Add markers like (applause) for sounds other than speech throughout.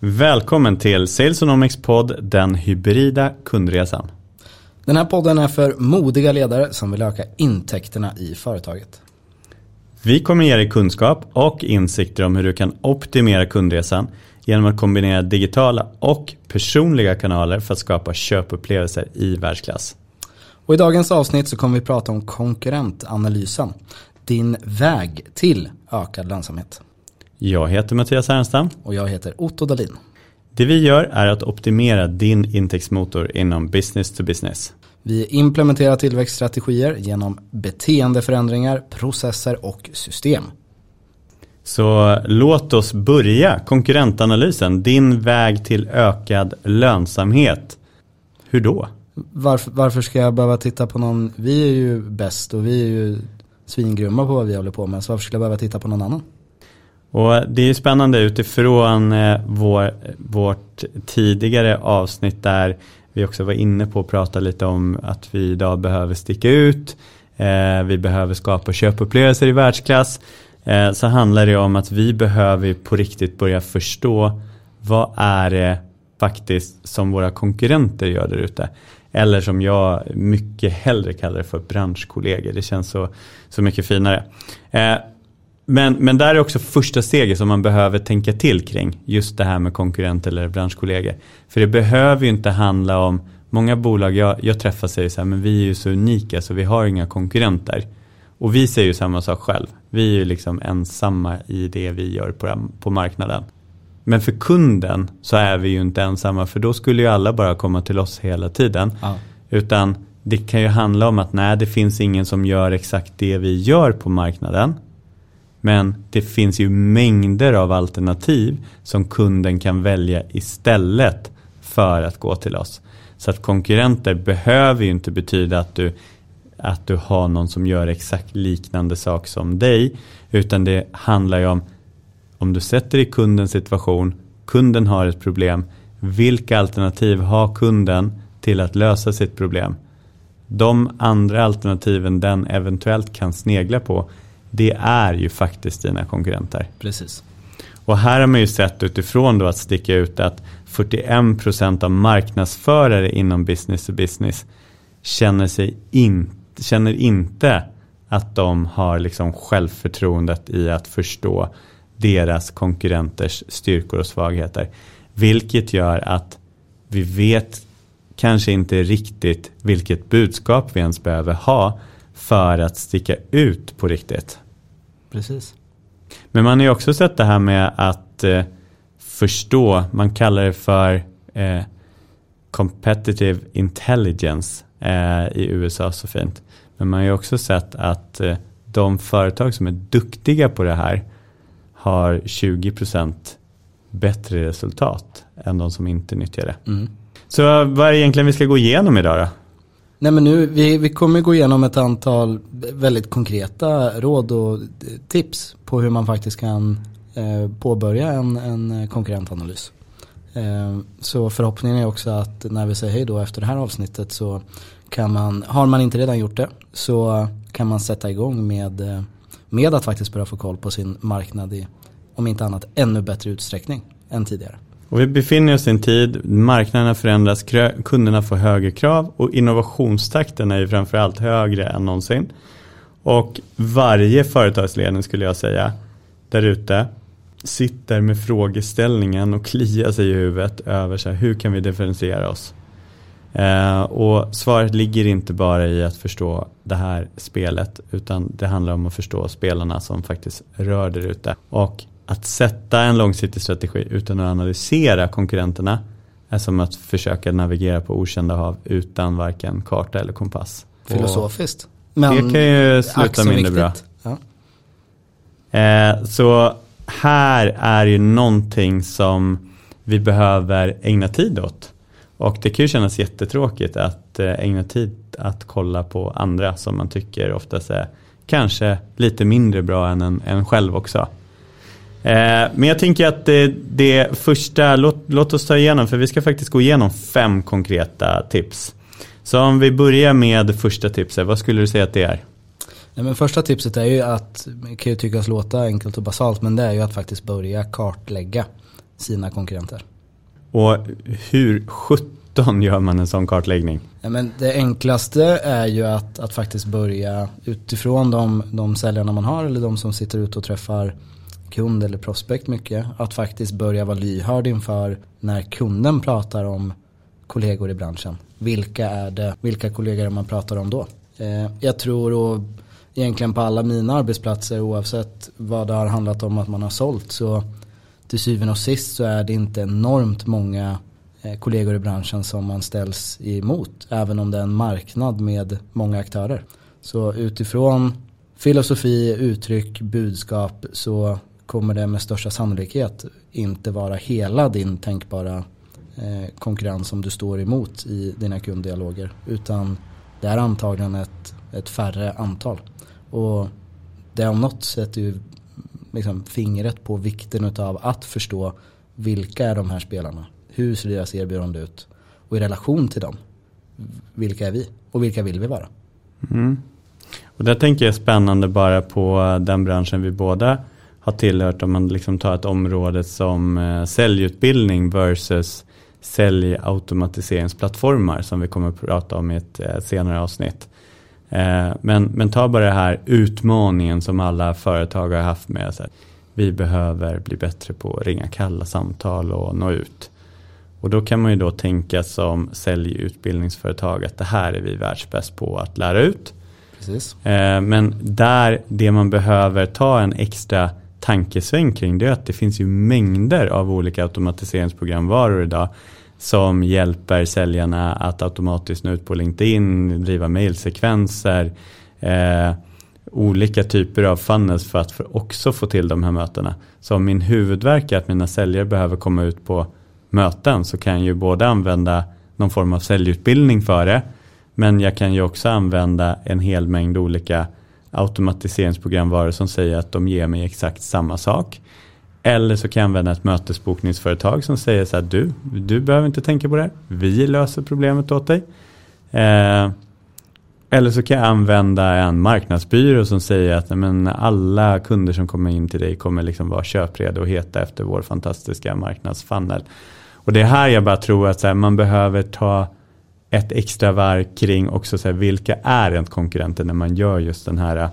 Välkommen till Salesonomics podd Den hybrida kundresan. Den här podden är för modiga ledare som vill öka intäkterna i företaget. Vi kommer ge dig kunskap och insikter om hur du kan optimera kundresan genom att kombinera digitala och personliga kanaler för att skapa köpupplevelser i världsklass. Och I dagens avsnitt så kommer vi prata om konkurrentanalysen. Din väg till ökad lönsamhet. Jag heter Mattias Härenstam. Och jag heter Otto Dalin. Det vi gör är att optimera din intäktsmotor inom business to business. Vi implementerar tillväxtstrategier genom beteendeförändringar, processer och system. Så låt oss börja konkurrentanalysen. Din väg till ökad lönsamhet. Hur då? Varför, varför ska jag behöva titta på någon? Vi är ju bäst och vi är ju svingrymma på vad vi håller på med. Så varför skulle jag behöva titta på någon annan? Och det är ju spännande utifrån eh, vår, vårt tidigare avsnitt där vi också var inne på att prata lite om att vi idag behöver sticka ut. Eh, vi behöver skapa köpupplevelser i världsklass. Eh, så handlar det om att vi behöver på riktigt börja förstå vad är det faktiskt som våra konkurrenter gör där ute. Eller som jag mycket hellre kallar det för branschkollegor. Det känns så, så mycket finare. Men, men där är också första steget som man behöver tänka till kring. Just det här med konkurrent eller branschkollegor. För det behöver ju inte handla om, många bolag jag, jag träffar säger så här, men vi är ju så unika så vi har inga konkurrenter. Och vi säger ju samma sak själv. Vi är ju liksom ensamma i det vi gör på, på marknaden. Men för kunden så är vi ju inte ensamma för då skulle ju alla bara komma till oss hela tiden. Ja. Utan det kan ju handla om att nej det finns ingen som gör exakt det vi gör på marknaden. Men det finns ju mängder av alternativ som kunden kan välja istället för att gå till oss. Så att konkurrenter behöver ju inte betyda att du, att du har någon som gör exakt liknande sak som dig. Utan det handlar ju om om du sätter i kundens situation, kunden har ett problem. Vilka alternativ har kunden till att lösa sitt problem? De andra alternativen den eventuellt kan snegla på det är ju faktiskt dina konkurrenter. Precis. Och här har man ju sett utifrån då att sticka ut att 41% av marknadsförare inom business to business känner, sig in, känner inte att de har liksom självförtroendet i att förstå deras konkurrenters styrkor och svagheter. Vilket gör att vi vet kanske inte riktigt vilket budskap vi ens behöver ha för att sticka ut på riktigt. Precis. Men man har ju också sett det här med att eh, förstå, man kallar det för eh, competitive intelligence eh, i USA så fint. Men man har ju också sett att eh, de företag som är duktiga på det här har 20% bättre resultat än de som inte nyttjar det. Mm. Så vad är det egentligen vi ska gå igenom idag då? Nej men nu, vi, vi kommer gå igenom ett antal väldigt konkreta råd och tips på hur man faktiskt kan eh, påbörja en, en konkurrentanalys. Eh, så förhoppningen är också att när vi säger hej då efter det här avsnittet så kan man, har man inte redan gjort det så kan man sätta igång med, eh, med att faktiskt börja få koll på sin marknad i, om inte annat, ännu bättre utsträckning än tidigare. Och vi befinner oss i en tid, marknaderna förändras, kunderna får högre krav och innovationstakten är ju framförallt högre än någonsin. Och varje företagsledning skulle jag säga där ute sitter med frågeställningen och kliar sig i huvudet över så här, hur kan vi differentiera oss? Eh, och svaret ligger inte bara i att förstå det här spelet utan det handlar om att förstå spelarna som faktiskt rör där ute. Och att sätta en långsiktig strategi utan att analysera konkurrenterna är som att försöka navigera på okända hav utan varken karta eller kompass. Filosofiskt. Men det kan ju sluta mindre bra. Ja. Eh, så här är ju någonting som vi behöver ägna tid åt. Och det kan ju kännas jättetråkigt att eh, ägna tid att kolla på andra som man tycker oftast är kanske lite mindre bra än en, en själv också. Eh, men jag tänker att det, det första, låt, låt, oss ta igenom, för vi ska faktiskt gå igenom fem konkreta tips. Så om vi börjar med första tipset, vad skulle du säga att det är? Nej, men första tipset är ju att, det kan ju tyckas låta enkelt och basalt, men det är ju att faktiskt börja kartlägga sina konkurrenter. Och hur 17 gör man en sån kartläggning? Ja, men det enklaste är ju att, att faktiskt börja utifrån de, de säljarna man har eller de som sitter ute och träffar kund eller prospekt mycket. Att faktiskt börja vara lyhörd inför när kunden pratar om kollegor i branschen. Vilka är det, vilka kollegor man pratar om då? Eh, jag tror och egentligen på alla mina arbetsplatser oavsett vad det har handlat om att man har sålt så till syvende och sist så är det inte enormt många eh, kollegor i branschen som man ställs emot. Även om det är en marknad med många aktörer. Så utifrån filosofi, uttryck, budskap så kommer det med största sannolikhet inte vara hela din tänkbara eh, konkurrens som du står emot i dina kunddialoger. Utan det är antagligen ett, ett färre antal. Och det om något sätter ju liksom fingret på vikten av att förstå vilka är de här spelarna? Hur ser deras erbjudande ut? Och i relation till dem, vilka är vi? Och vilka vill vi vara? Mm. Och där tänker jag spännande bara på eh, den branschen vi båda har tillhört om man liksom tar ett område som eh, säljutbildning versus säljautomatiseringsplattformar som vi kommer att prata om i ett eh, senare avsnitt. Eh, men, men ta bara det här utmaningen som alla företag har haft med sig. Vi behöver bli bättre på att ringa kalla samtal och nå ut. Och då kan man ju då tänka som säljutbildningsföretag att det här är vi världsbäst på att lära ut. Precis. Men där det man behöver ta en extra tankesväng kring det är att det finns ju mängder av olika automatiseringsprogramvaror idag som hjälper säljarna att automatiskt nå ut på LinkedIn, driva mailsekvenser, eh, olika typer av funnels för att för också få till de här mötena. Så om min huvudverk är att mina säljare behöver komma ut på möten så kan jag ju både använda någon form av säljutbildning för det men jag kan ju också använda en hel mängd olika automatiseringsprogramvaror som säger att de ger mig exakt samma sak. Eller så kan jag använda ett mötesbokningsföretag som säger så här du, du behöver inte tänka på det här. Vi löser problemet åt dig. Eh, eller så kan jag använda en marknadsbyrå som säger att men, alla kunder som kommer in till dig kommer liksom vara köpredo och heta efter vår fantastiska marknadsfunnel. Och det är här jag bara tror att här, man behöver ta ett extra varv kring också så här, vilka är en konkurrenter när man gör just den här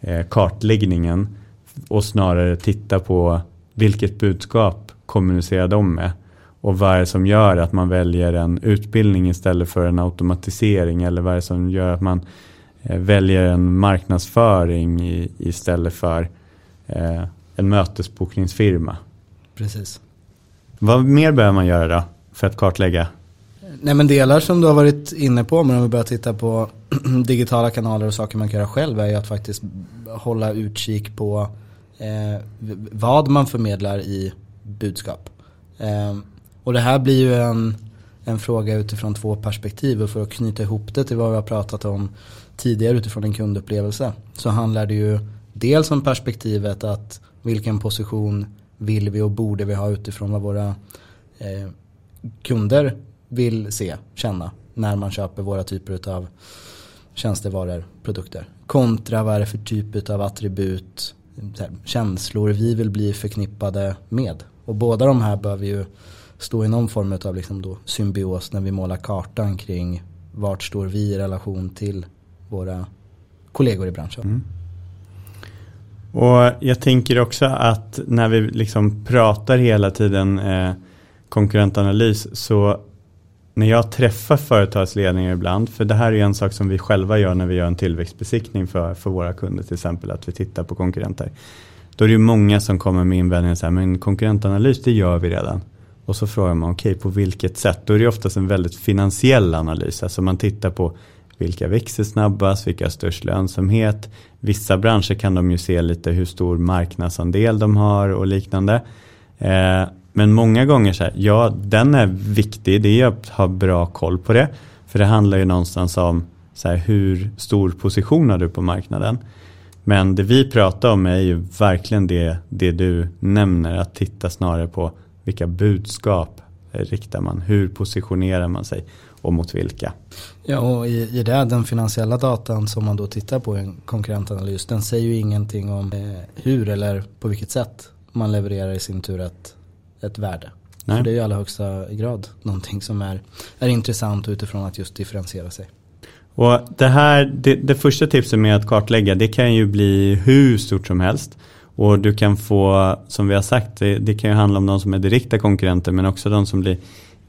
eh, kartläggningen och snarare titta på vilket budskap kommunicerar de med och vad är det som gör att man väljer en utbildning istället för en automatisering eller vad är det som gör att man eh, väljer en marknadsföring i, istället för eh, en mötesbokningsfirma. Precis. Vad mer behöver man göra då för att kartlägga Nej men delar som du har varit inne på, men om vi börjar titta på (clears throat) digitala kanaler och saker man kan göra själv är ju att faktiskt hålla utkik på eh, vad man förmedlar i budskap. Eh, och det här blir ju en, en fråga utifrån två perspektiv och för att knyta ihop det till vad vi har pratat om tidigare utifrån en kundupplevelse så handlar det ju dels om perspektivet att vilken position vill vi och borde vi ha utifrån vad våra eh, kunder vill se, känna när man köper våra typer av tjänstevaror, produkter. Kontra vad är det för typ av attribut, känslor vi vill bli förknippade med. Och båda de här behöver ju stå i någon form av liksom då symbios när vi målar kartan kring vart står vi i relation till våra kollegor i branschen. Mm. Och jag tänker också att när vi liksom pratar hela tiden eh, konkurrentanalys så när jag träffar företagsledningar ibland, för det här är en sak som vi själva gör när vi gör en tillväxtbesiktning för, för våra kunder till exempel, att vi tittar på konkurrenter. Då är det ju många som kommer med invändningar så här, men konkurrentanalys det gör vi redan. Och så frågar man, okej okay, på vilket sätt? Då är det oftast en väldigt finansiell analys, alltså man tittar på vilka växer snabbast, vilka har störst lönsamhet. Vissa branscher kan de ju se lite hur stor marknadsandel de har och liknande. Eh, men många gånger så här, ja den är viktig, det är att ha bra koll på det. För det handlar ju någonstans om så här, hur stor position har du på marknaden. Men det vi pratar om är ju verkligen det, det du nämner, att titta snarare på vilka budskap riktar man, hur positionerar man sig och mot vilka. Ja och i, i det, den finansiella datan som man då tittar på i en konkurrentanalys, den säger ju ingenting om eh, hur eller på vilket sätt man levererar i sin tur ett ett värde. Nej. För det är i allra högsta grad någonting som är, är intressant utifrån att just differentiera sig. Och det här, det, det, första tipset med att kartlägga det kan ju bli hur stort som helst. Och du kan få, som vi har sagt, det, det kan ju handla om de som är direkta konkurrenter men också de som blir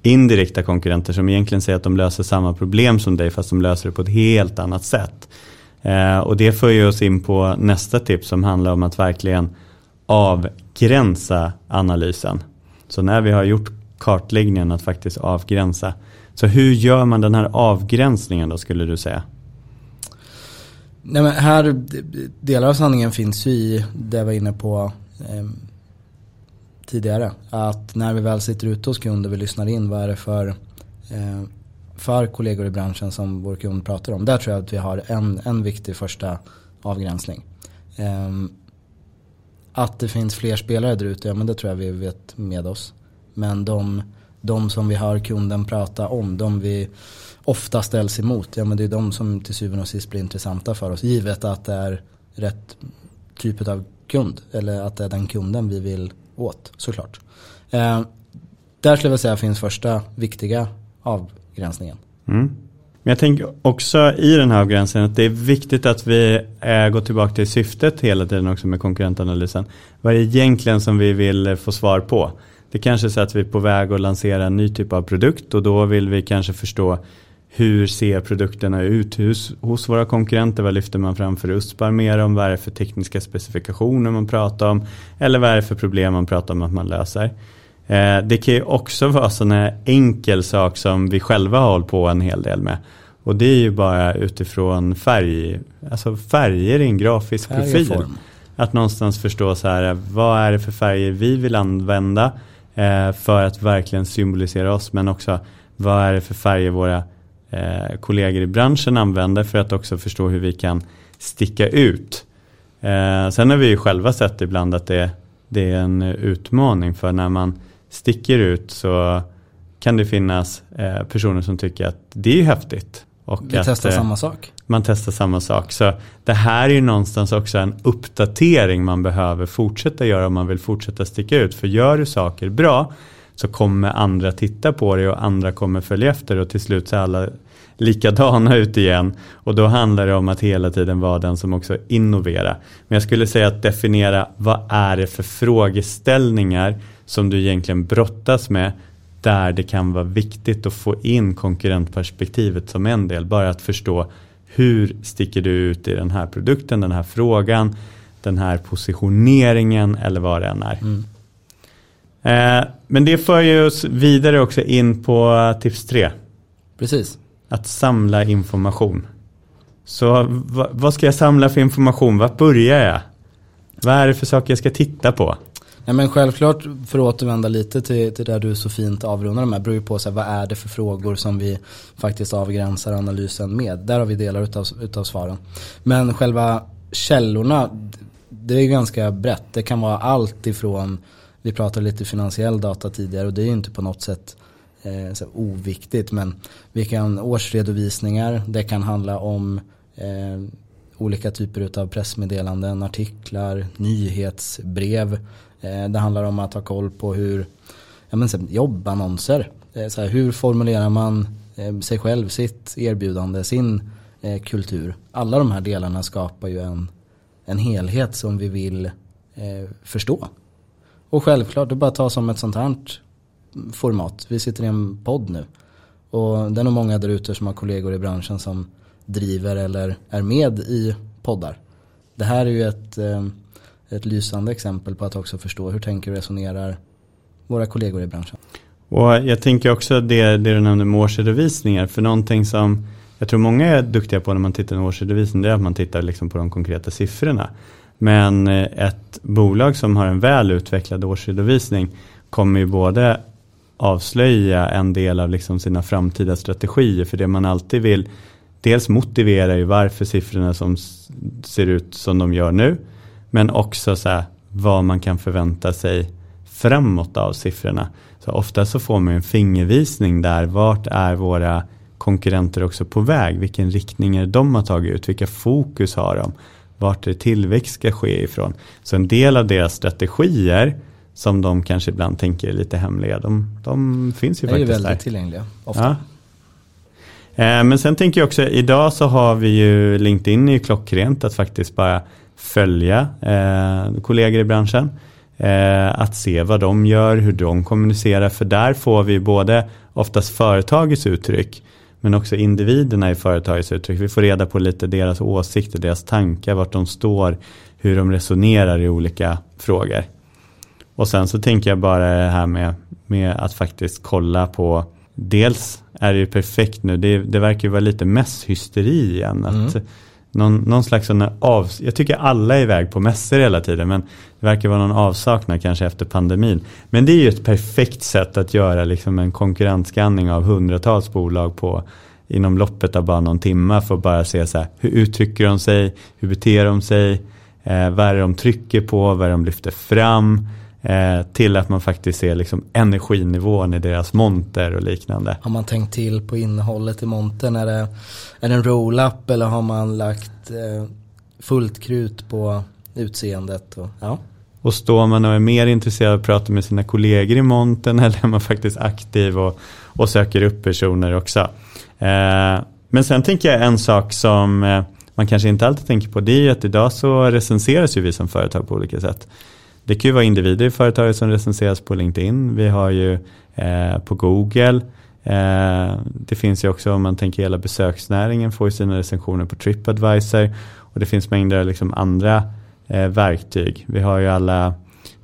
indirekta konkurrenter som egentligen säger att de löser samma problem som dig fast de löser det på ett helt annat sätt. Eh, och det för ju oss in på nästa tips som handlar om att verkligen avgränsa analysen. Så när vi har gjort kartläggningen att faktiskt avgränsa. Så hur gör man den här avgränsningen då skulle du säga? Nej men här, delar av sanningen finns ju i det jag var inne på eh, tidigare. Att när vi väl sitter ute hos kunder, vi lyssnar in vad är det för, eh, för kollegor i branschen som vår kund pratar om. Där tror jag att vi har en, en viktig första avgränsning. Eh, att det finns fler spelare där ute, ja men det tror jag vi vet med oss. Men de, de som vi hör kunden prata om, de vi ofta ställs emot, ja men det är de som till syvende och sist blir intressanta för oss. Givet att det är rätt typ av kund, eller att det är den kunden vi vill åt såklart. Eh, där skulle jag säga finns första viktiga avgränsningen. Mm. Men jag tänker också i den här avgränsningen att det är viktigt att vi eh, går tillbaka till syftet hela tiden också med konkurrentanalysen. Vad är det egentligen som vi vill få svar på? Det kanske är så att vi är på väg att lansera en ny typ av produkt och då vill vi kanske förstå hur ser produkterna ut hos, hos våra konkurrenter? Vad lyfter man fram för USPar mer om? Vad är det för tekniska specifikationer man pratar om? Eller vad är det för problem man pratar om att man löser? Eh, det kan ju också vara sådana enkel sak som vi själva har hållit på en hel del med. Och det är ju bara utifrån färg, alltså färger i en grafisk profil. Att någonstans förstå så här, vad är det för färger vi vill använda eh, för att verkligen symbolisera oss. Men också vad är det för färger våra eh, kollegor i branschen använder för att också förstå hur vi kan sticka ut. Eh, sen har vi ju själva sett ibland att det, det är en utmaning för när man sticker ut så kan det finnas eh, personer som tycker att det är häftigt. Och vi att, testar samma sak. Man testar samma sak. Så det här är ju någonstans också en uppdatering man behöver fortsätta göra om man vill fortsätta sticka ut. För gör du saker bra så kommer andra titta på det och andra kommer följa efter och till slut ser alla likadana ut igen. Och då handlar det om att hela tiden vara den som också innoverar. Men jag skulle säga att definiera vad är det för frågeställningar som du egentligen brottas med där det kan vara viktigt att få in konkurrentperspektivet som en del. Bara att förstå hur sticker du ut i den här produkten, den här frågan, den här positioneringen eller vad det än är. Mm. Eh, men det för ju oss vidare också in på tips tre. Precis. Att samla information. Så vad ska jag samla för information? Vart börjar jag? Vad är det för saker jag ska titta på? Nej men självklart, för att återvända lite till, till där du så fint avrundar med, beror ju på så här, vad är det för frågor som vi faktiskt avgränsar analysen med. Där har vi delar utav, utav svaren. Men själva källorna, det är ganska brett. Det kan vara allt ifrån vi pratade lite finansiell data tidigare och det är ju inte på något sätt eh, så oviktigt. Men vi kan årsredovisningar, det kan handla om eh, olika typer av pressmeddelanden, artiklar, nyhetsbrev. Eh, det handlar om att ha koll på hur ja, men, jobbannonser. Eh, så här, hur formulerar man eh, sig själv, sitt erbjudande, sin eh, kultur. Alla de här delarna skapar ju en, en helhet som vi vill förstå. Och självklart, det är bara att ta som ett sånt här format. Vi sitter i en podd nu. Och det är nog många där ute som har kollegor i branschen som driver eller är med i poddar. Det här är ju ett, eh, ett lysande exempel på att också förstå hur tänker och resonerar våra kollegor i branschen. Och jag tänker också det, det du nämnde med årsredovisningar. För någonting som jag tror många är duktiga på när man tittar på årsredovisning det är att man tittar liksom på de konkreta siffrorna. Men eh, ett bolag som har en väl utvecklad årsredovisning kommer ju både avslöja en del av liksom sina framtida strategier. För det man alltid vill dels motivera ju varför siffrorna som ser ut som de gör nu. Men också så här, vad man kan förvänta sig framåt av siffrorna. Så ofta så får man en fingervisning där. Vart är våra konkurrenter också på väg? Vilken riktning är de har tagit ut? Vilka fokus har de? Vart är tillväxt ska ske ifrån? Så en del av deras strategier som de kanske ibland tänker är lite hemliga. De, de finns ju Det är ju faktiskt väldigt där. tillgängliga ofta. Ja. Eh, Men sen tänker jag också, idag så har vi ju LinkedIn är ju klockrent att faktiskt bara följa eh, kollegor i branschen. Eh, att se vad de gör, hur de kommunicerar. För där får vi både oftast företagets uttryck men också individerna i företagets uttryck. Vi får reda på lite deras åsikter, deras tankar, vart de står, hur de resonerar i olika frågor. Och sen så tänker jag bara det här med, med att faktiskt kolla på Dels är det ju perfekt nu, det, det verkar ju vara lite mässhysteri igen. Att mm någon, någon slags sån av, jag tycker alla är iväg på mässor hela tiden men det verkar vara någon avsaknad kanske efter pandemin. Men det är ju ett perfekt sätt att göra liksom en konkurrensskanning av hundratals bolag på inom loppet av bara någon timme för att bara se så här, hur uttrycker de sig, hur beter de sig, eh, vad är det de trycker på, vad är det de lyfter fram. Eh, till att man faktiskt ser liksom energinivån i deras monter och liknande. Har man tänkt till på innehållet i montern? Är det, är det en roll-up eller har man lagt eh, fullt krut på utseendet? Och, ja. Och står man och är mer intresserad av att prata med sina kollegor i montern (laughs) eller är man faktiskt aktiv och, och söker upp personer också. Eh, men sen tänker jag en sak som eh, man kanske inte alltid tänker på det är ju att idag så recenseras ju vi som företag på olika sätt. Det kan ju vara individer i företaget som recenseras på LinkedIn. Vi har ju eh, på Google. Eh, det finns ju också om man tänker hela besöksnäringen får ju sina recensioner på Tripadvisor. Och det finns mängder av liksom andra eh, verktyg. Vi har ju alla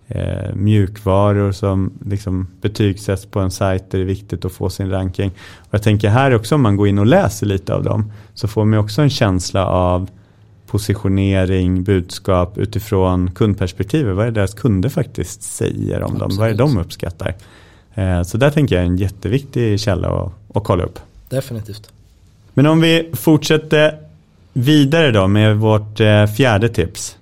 eh, mjukvaror som liksom betygsätts på en sajt där det är viktigt att få sin ranking. Och jag tänker här också om man går in och läser lite av dem så får man också en känsla av positionering, budskap utifrån kundperspektivet. Vad är det deras kunder faktiskt säger om dem? Vad är det de uppskattar? Eh, Så där tänker jag är en jätteviktig källa att, att kolla upp. Definitivt. Men om vi fortsätter vidare då med vårt eh, fjärde tips.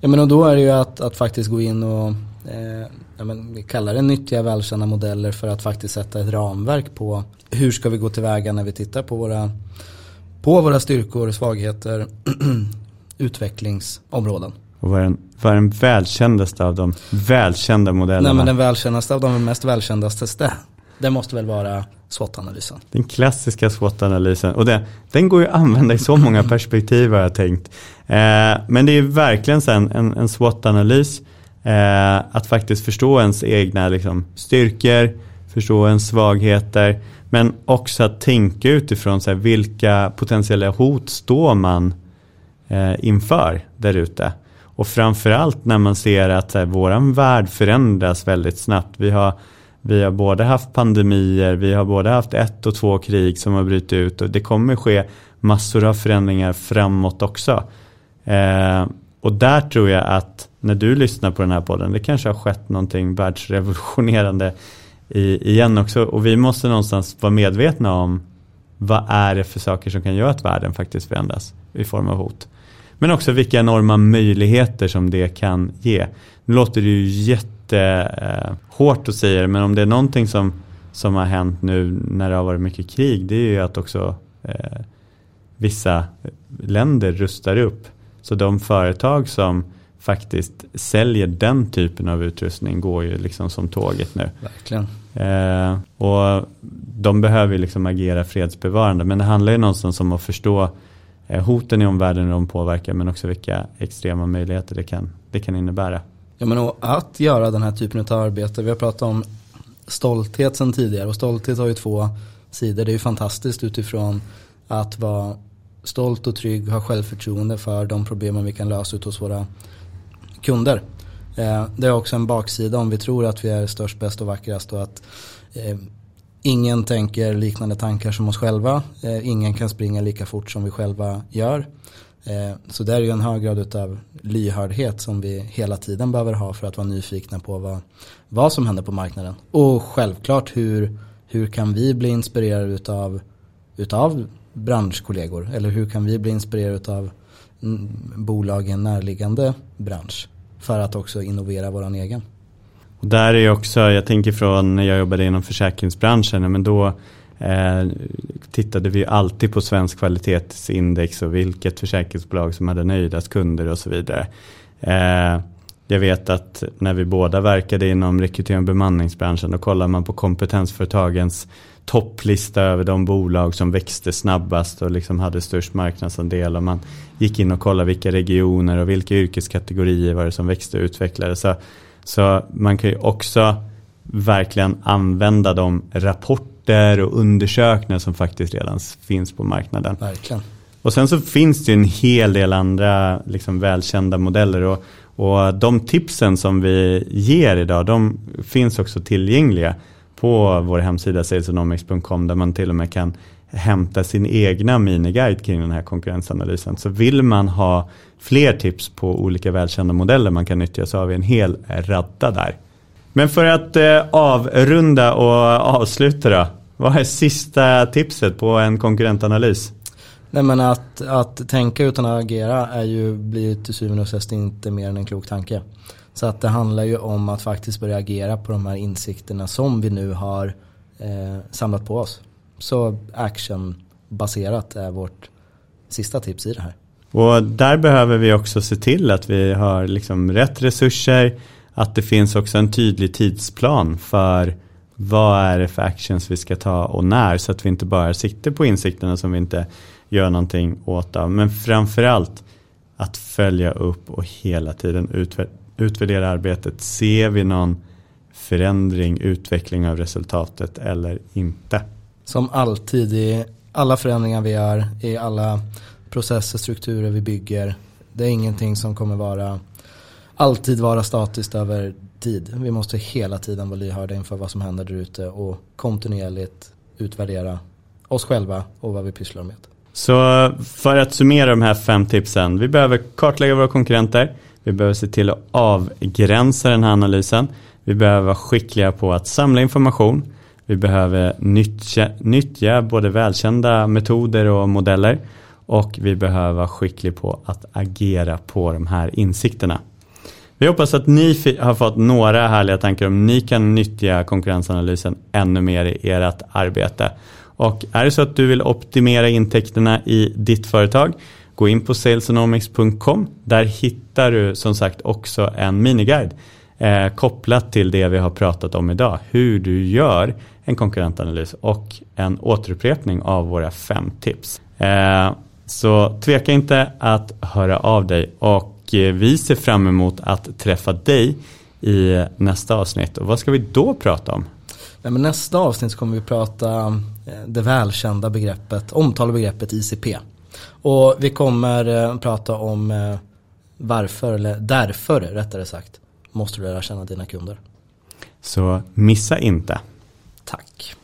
Ja men och då är det ju att, att faktiskt gå in och eh, ja, men vi kallar det nyttiga välkända modeller för att faktiskt sätta ett ramverk på hur ska vi gå tillväga när vi tittar på våra, på våra styrkor, svagheter, (clears throat) utvecklingsområden. Och vad är den, vad är den välkändaste av de välkända modellerna? Nej men den välkändaste av de mest välkändaste, det måste väl vara SWOT-analysen. Den klassiska SWOT-analysen. Och den, den går ju att använda i så många (clears throat) perspektiv har jag tänkt. Eh, men det är verkligen sen en, en SWOT-analys. Eh, att faktiskt förstå ens egna liksom, styrkor, förstå ens svagheter. Men också att tänka utifrån så här, vilka potentiella hot står man Eh, inför där ute. Och framförallt när man ser att här, våran värld förändras väldigt snabbt. Vi har, vi har både haft pandemier, vi har både haft ett och två krig som har brutit ut och det kommer ske massor av förändringar framåt också. Eh, och där tror jag att när du lyssnar på den här podden, det kanske har skett någonting världsrevolutionerande i, igen också. Och vi måste någonstans vara medvetna om vad är det för saker som kan göra att världen faktiskt förändras i form av hot. Men också vilka enorma möjligheter som det kan ge. Nu låter det ju jättehårt att säga det, men om det är någonting som, som har hänt nu när det har varit mycket krig, det är ju att också eh, vissa länder rustar upp. Så de företag som faktiskt säljer den typen av utrustning går ju liksom som tåget nu. Verkligen. Eh, och de behöver ju liksom agera fredsbevarande. Men det handlar ju någonstans om att förstå eh, Eh, hoten i omvärlden och de påverkar. Men också vilka extrema möjligheter det kan, det kan innebära. Ja men och att göra den här typen av arbete. Vi har pratat om stolthet sedan tidigare. Och stolthet har ju två sidor. Det är ju fantastiskt utifrån att vara stolt och trygg, ha självförtroende för de problemen vi kan lösa ut hos våra kunder. Eh, det är också en baksida om vi tror att vi är störst, bäst och vackrast och att eh, ingen tänker liknande tankar som oss själva. Eh, ingen kan springa lika fort som vi själva gör. Eh, så det är ju en hög grad av lyhördhet som vi hela tiden behöver ha för att vara nyfikna på vad, vad som händer på marknaden. Och självklart hur, hur kan vi bli inspirerade utav, utav branschkollegor? Eller hur kan vi bli inspirerade utav mm, bolag i en närliggande bransch? För att också innovera våran egen. Och där är också, jag tänker från när jag jobbade inom försäkringsbranschen, men då eh, tittade vi alltid på svensk kvalitetsindex och vilket försäkringsbolag som hade nöjdast kunder och så vidare. Eh, Jag vet att när vi båda verkade inom rekrytering och bemanningsbranschen då kollar man på kompetensföretagens topplista över de bolag som växte snabbast och liksom hade störst marknadsandel och man gick in och kollade vilka regioner och vilka yrkeskategorier var det som växte och utvecklades. Så, så man kan ju också verkligen använda de rapporter och undersökningar som faktiskt redan finns på marknaden. Verkligen. Och sen så finns det ju en hel del andra liksom välkända modeller och, och de tipsen som vi ger idag de finns också tillgängliga på vår hemsida salesonomics.com där man till och med kan hämta sin egna miniguide kring den här konkurrensanalysen. Så vill man ha fler tips på olika välkända modeller man kan nyttja så har vi en hel radda där. Men för att eh, avrunda och avsluta då. Vad är sista tipset på en konkurrentanalys? Nej men att, att tänka utan att agera är ju, blir till syvende och sist inte mer än en klok tanke. Så att det handlar ju om att faktiskt börja agera på de här insikterna som vi nu har eh, samlat på oss. Så actionbaserat är vårt sista tips i det här. Och där behöver vi också se till att vi har liksom rätt resurser, att det finns också en tydlig tidsplan för vad är det för actions vi ska ta och när så att vi inte bara sitter på insikterna som vi inte gör någonting åt av. Men framförallt att följa upp och hela tiden utvärdera arbetet. Ser vi någon förändring, utveckling av resultatet eller inte? Som alltid i alla förändringar vi gör, i alla processer, strukturer vi bygger. Det är ingenting som kommer vara alltid vara statiskt över tid. Vi måste hela tiden vara lyhörda inför vad som händer där ute och kontinuerligt utvärdera oss själva och vad vi pysslar med. Så för att summera de här fem tipsen. Vi behöver kartlägga våra konkurrenter. Vi behöver se till att avgränsa den här analysen. Vi behöver vara skickliga på att samla information. Vi behöver nyttja, nyttja både välkända metoder och modeller. Och vi behöver vara skickliga på att agera på de här insikterna. Vi hoppas att ni har fått några härliga tankar om ni kan nyttja konkurrensanalysen ännu mer i ert arbete. Och är det så att du vill optimera intäkterna i ditt företag gå in på salesonomics.com. Där hittar du som sagt också en miniguide eh, kopplat till det vi har pratat om idag. Hur du gör en konkurrentanalys och en återupprepning av våra fem tips. Eh, så tveka inte att höra av dig och Eh, vi ser fram emot att träffa dig i nästa avsnitt. Och vad ska vi då prata om? Men nästa avsnitt kommer vi prata eh, det välkända begreppet, omtalade begreppet ICP. Och vi kommer prata om varför, eller därför rättare sagt, måste du lära känna dina kunder. Så missa inte. Tack.